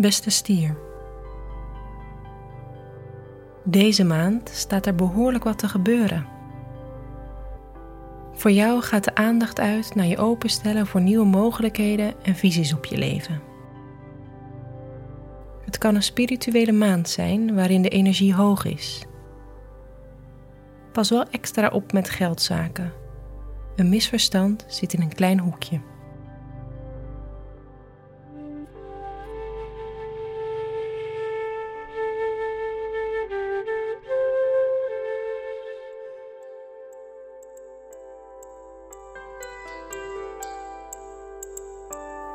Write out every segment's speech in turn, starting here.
Beste stier. Deze maand staat er behoorlijk wat te gebeuren. Voor jou gaat de aandacht uit naar je openstellen voor nieuwe mogelijkheden en visies op je leven. Het kan een spirituele maand zijn waarin de energie hoog is. Pas wel extra op met geldzaken. Een misverstand zit in een klein hoekje.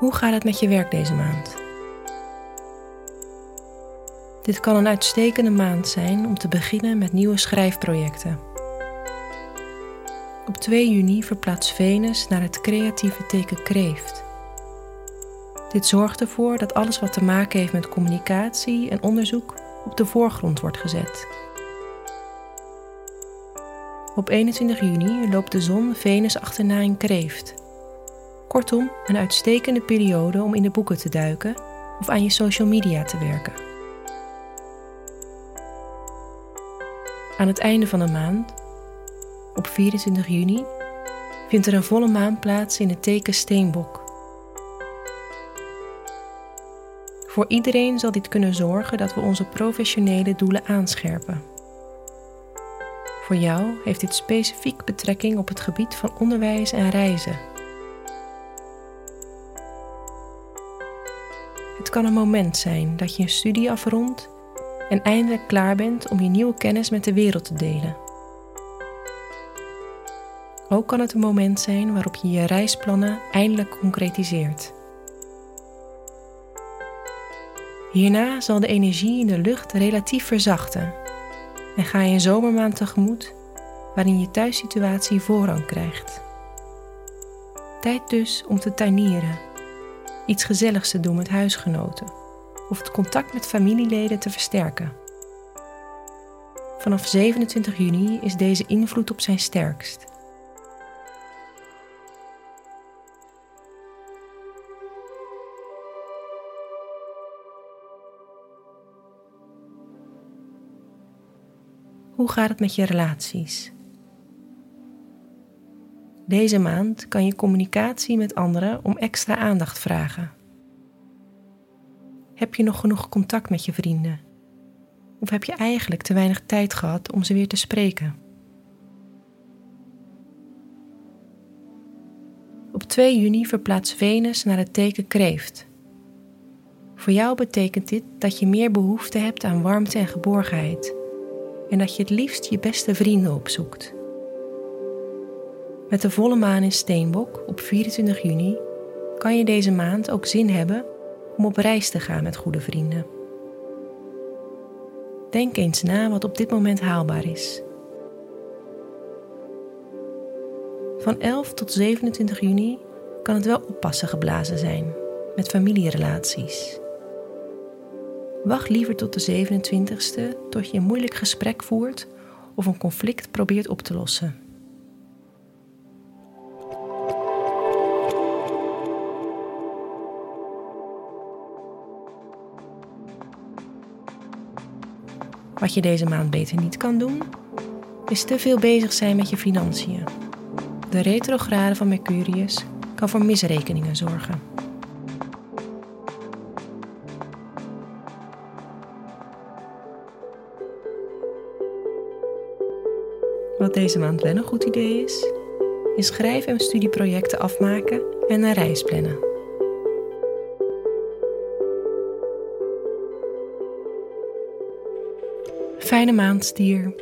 Hoe gaat het met je werk deze maand? Dit kan een uitstekende maand zijn om te beginnen met nieuwe schrijfprojecten. Op 2 juni verplaatst Venus naar het creatieve teken Kreeft. Dit zorgt ervoor dat alles wat te maken heeft met communicatie en onderzoek op de voorgrond wordt gezet. Op 21 juni loopt de zon Venus achterna in Kreeft Kortom, een uitstekende periode om in de boeken te duiken of aan je social media te werken. Aan het einde van de maand, op 24 juni, vindt er een volle maan plaats in het teken Steenbok. Voor iedereen zal dit kunnen zorgen dat we onze professionele doelen aanscherpen. Voor jou heeft dit specifiek betrekking op het gebied van onderwijs en reizen. Het kan een moment zijn dat je een studie afrondt en eindelijk klaar bent om je nieuwe kennis met de wereld te delen. Ook kan het een moment zijn waarop je je reisplannen eindelijk concretiseert. Hierna zal de energie in de lucht relatief verzachten en ga je een zomermaand tegemoet waarin je thuissituatie voorrang krijgt. Tijd dus om te tuinieren iets gezelligs te doen met huisgenoten of het contact met familieleden te versterken. Vanaf 27 juni is deze invloed op zijn sterkst. Hoe gaat het met je relaties? Deze maand kan je communicatie met anderen om extra aandacht vragen. Heb je nog genoeg contact met je vrienden? Of heb je eigenlijk te weinig tijd gehad om ze weer te spreken? Op 2 juni verplaatst Venus naar het teken Kreeft. Voor jou betekent dit dat je meer behoefte hebt aan warmte en geborgenheid en dat je het liefst je beste vrienden opzoekt. Met de volle maan in Steenbok op 24 juni kan je deze maand ook zin hebben om op reis te gaan met goede vrienden. Denk eens na wat op dit moment haalbaar is. Van 11 tot 27 juni kan het wel oppassen geblazen zijn met familierelaties. Wacht liever tot de 27ste tot je een moeilijk gesprek voert of een conflict probeert op te lossen. Wat je deze maand beter niet kan doen, is te veel bezig zijn met je financiën. De retrograde van Mercurius kan voor misrekeningen zorgen. Wat deze maand wel een goed idee is, is schrijf- en studieprojecten afmaken en een reis plannen. Fijne maand, stier.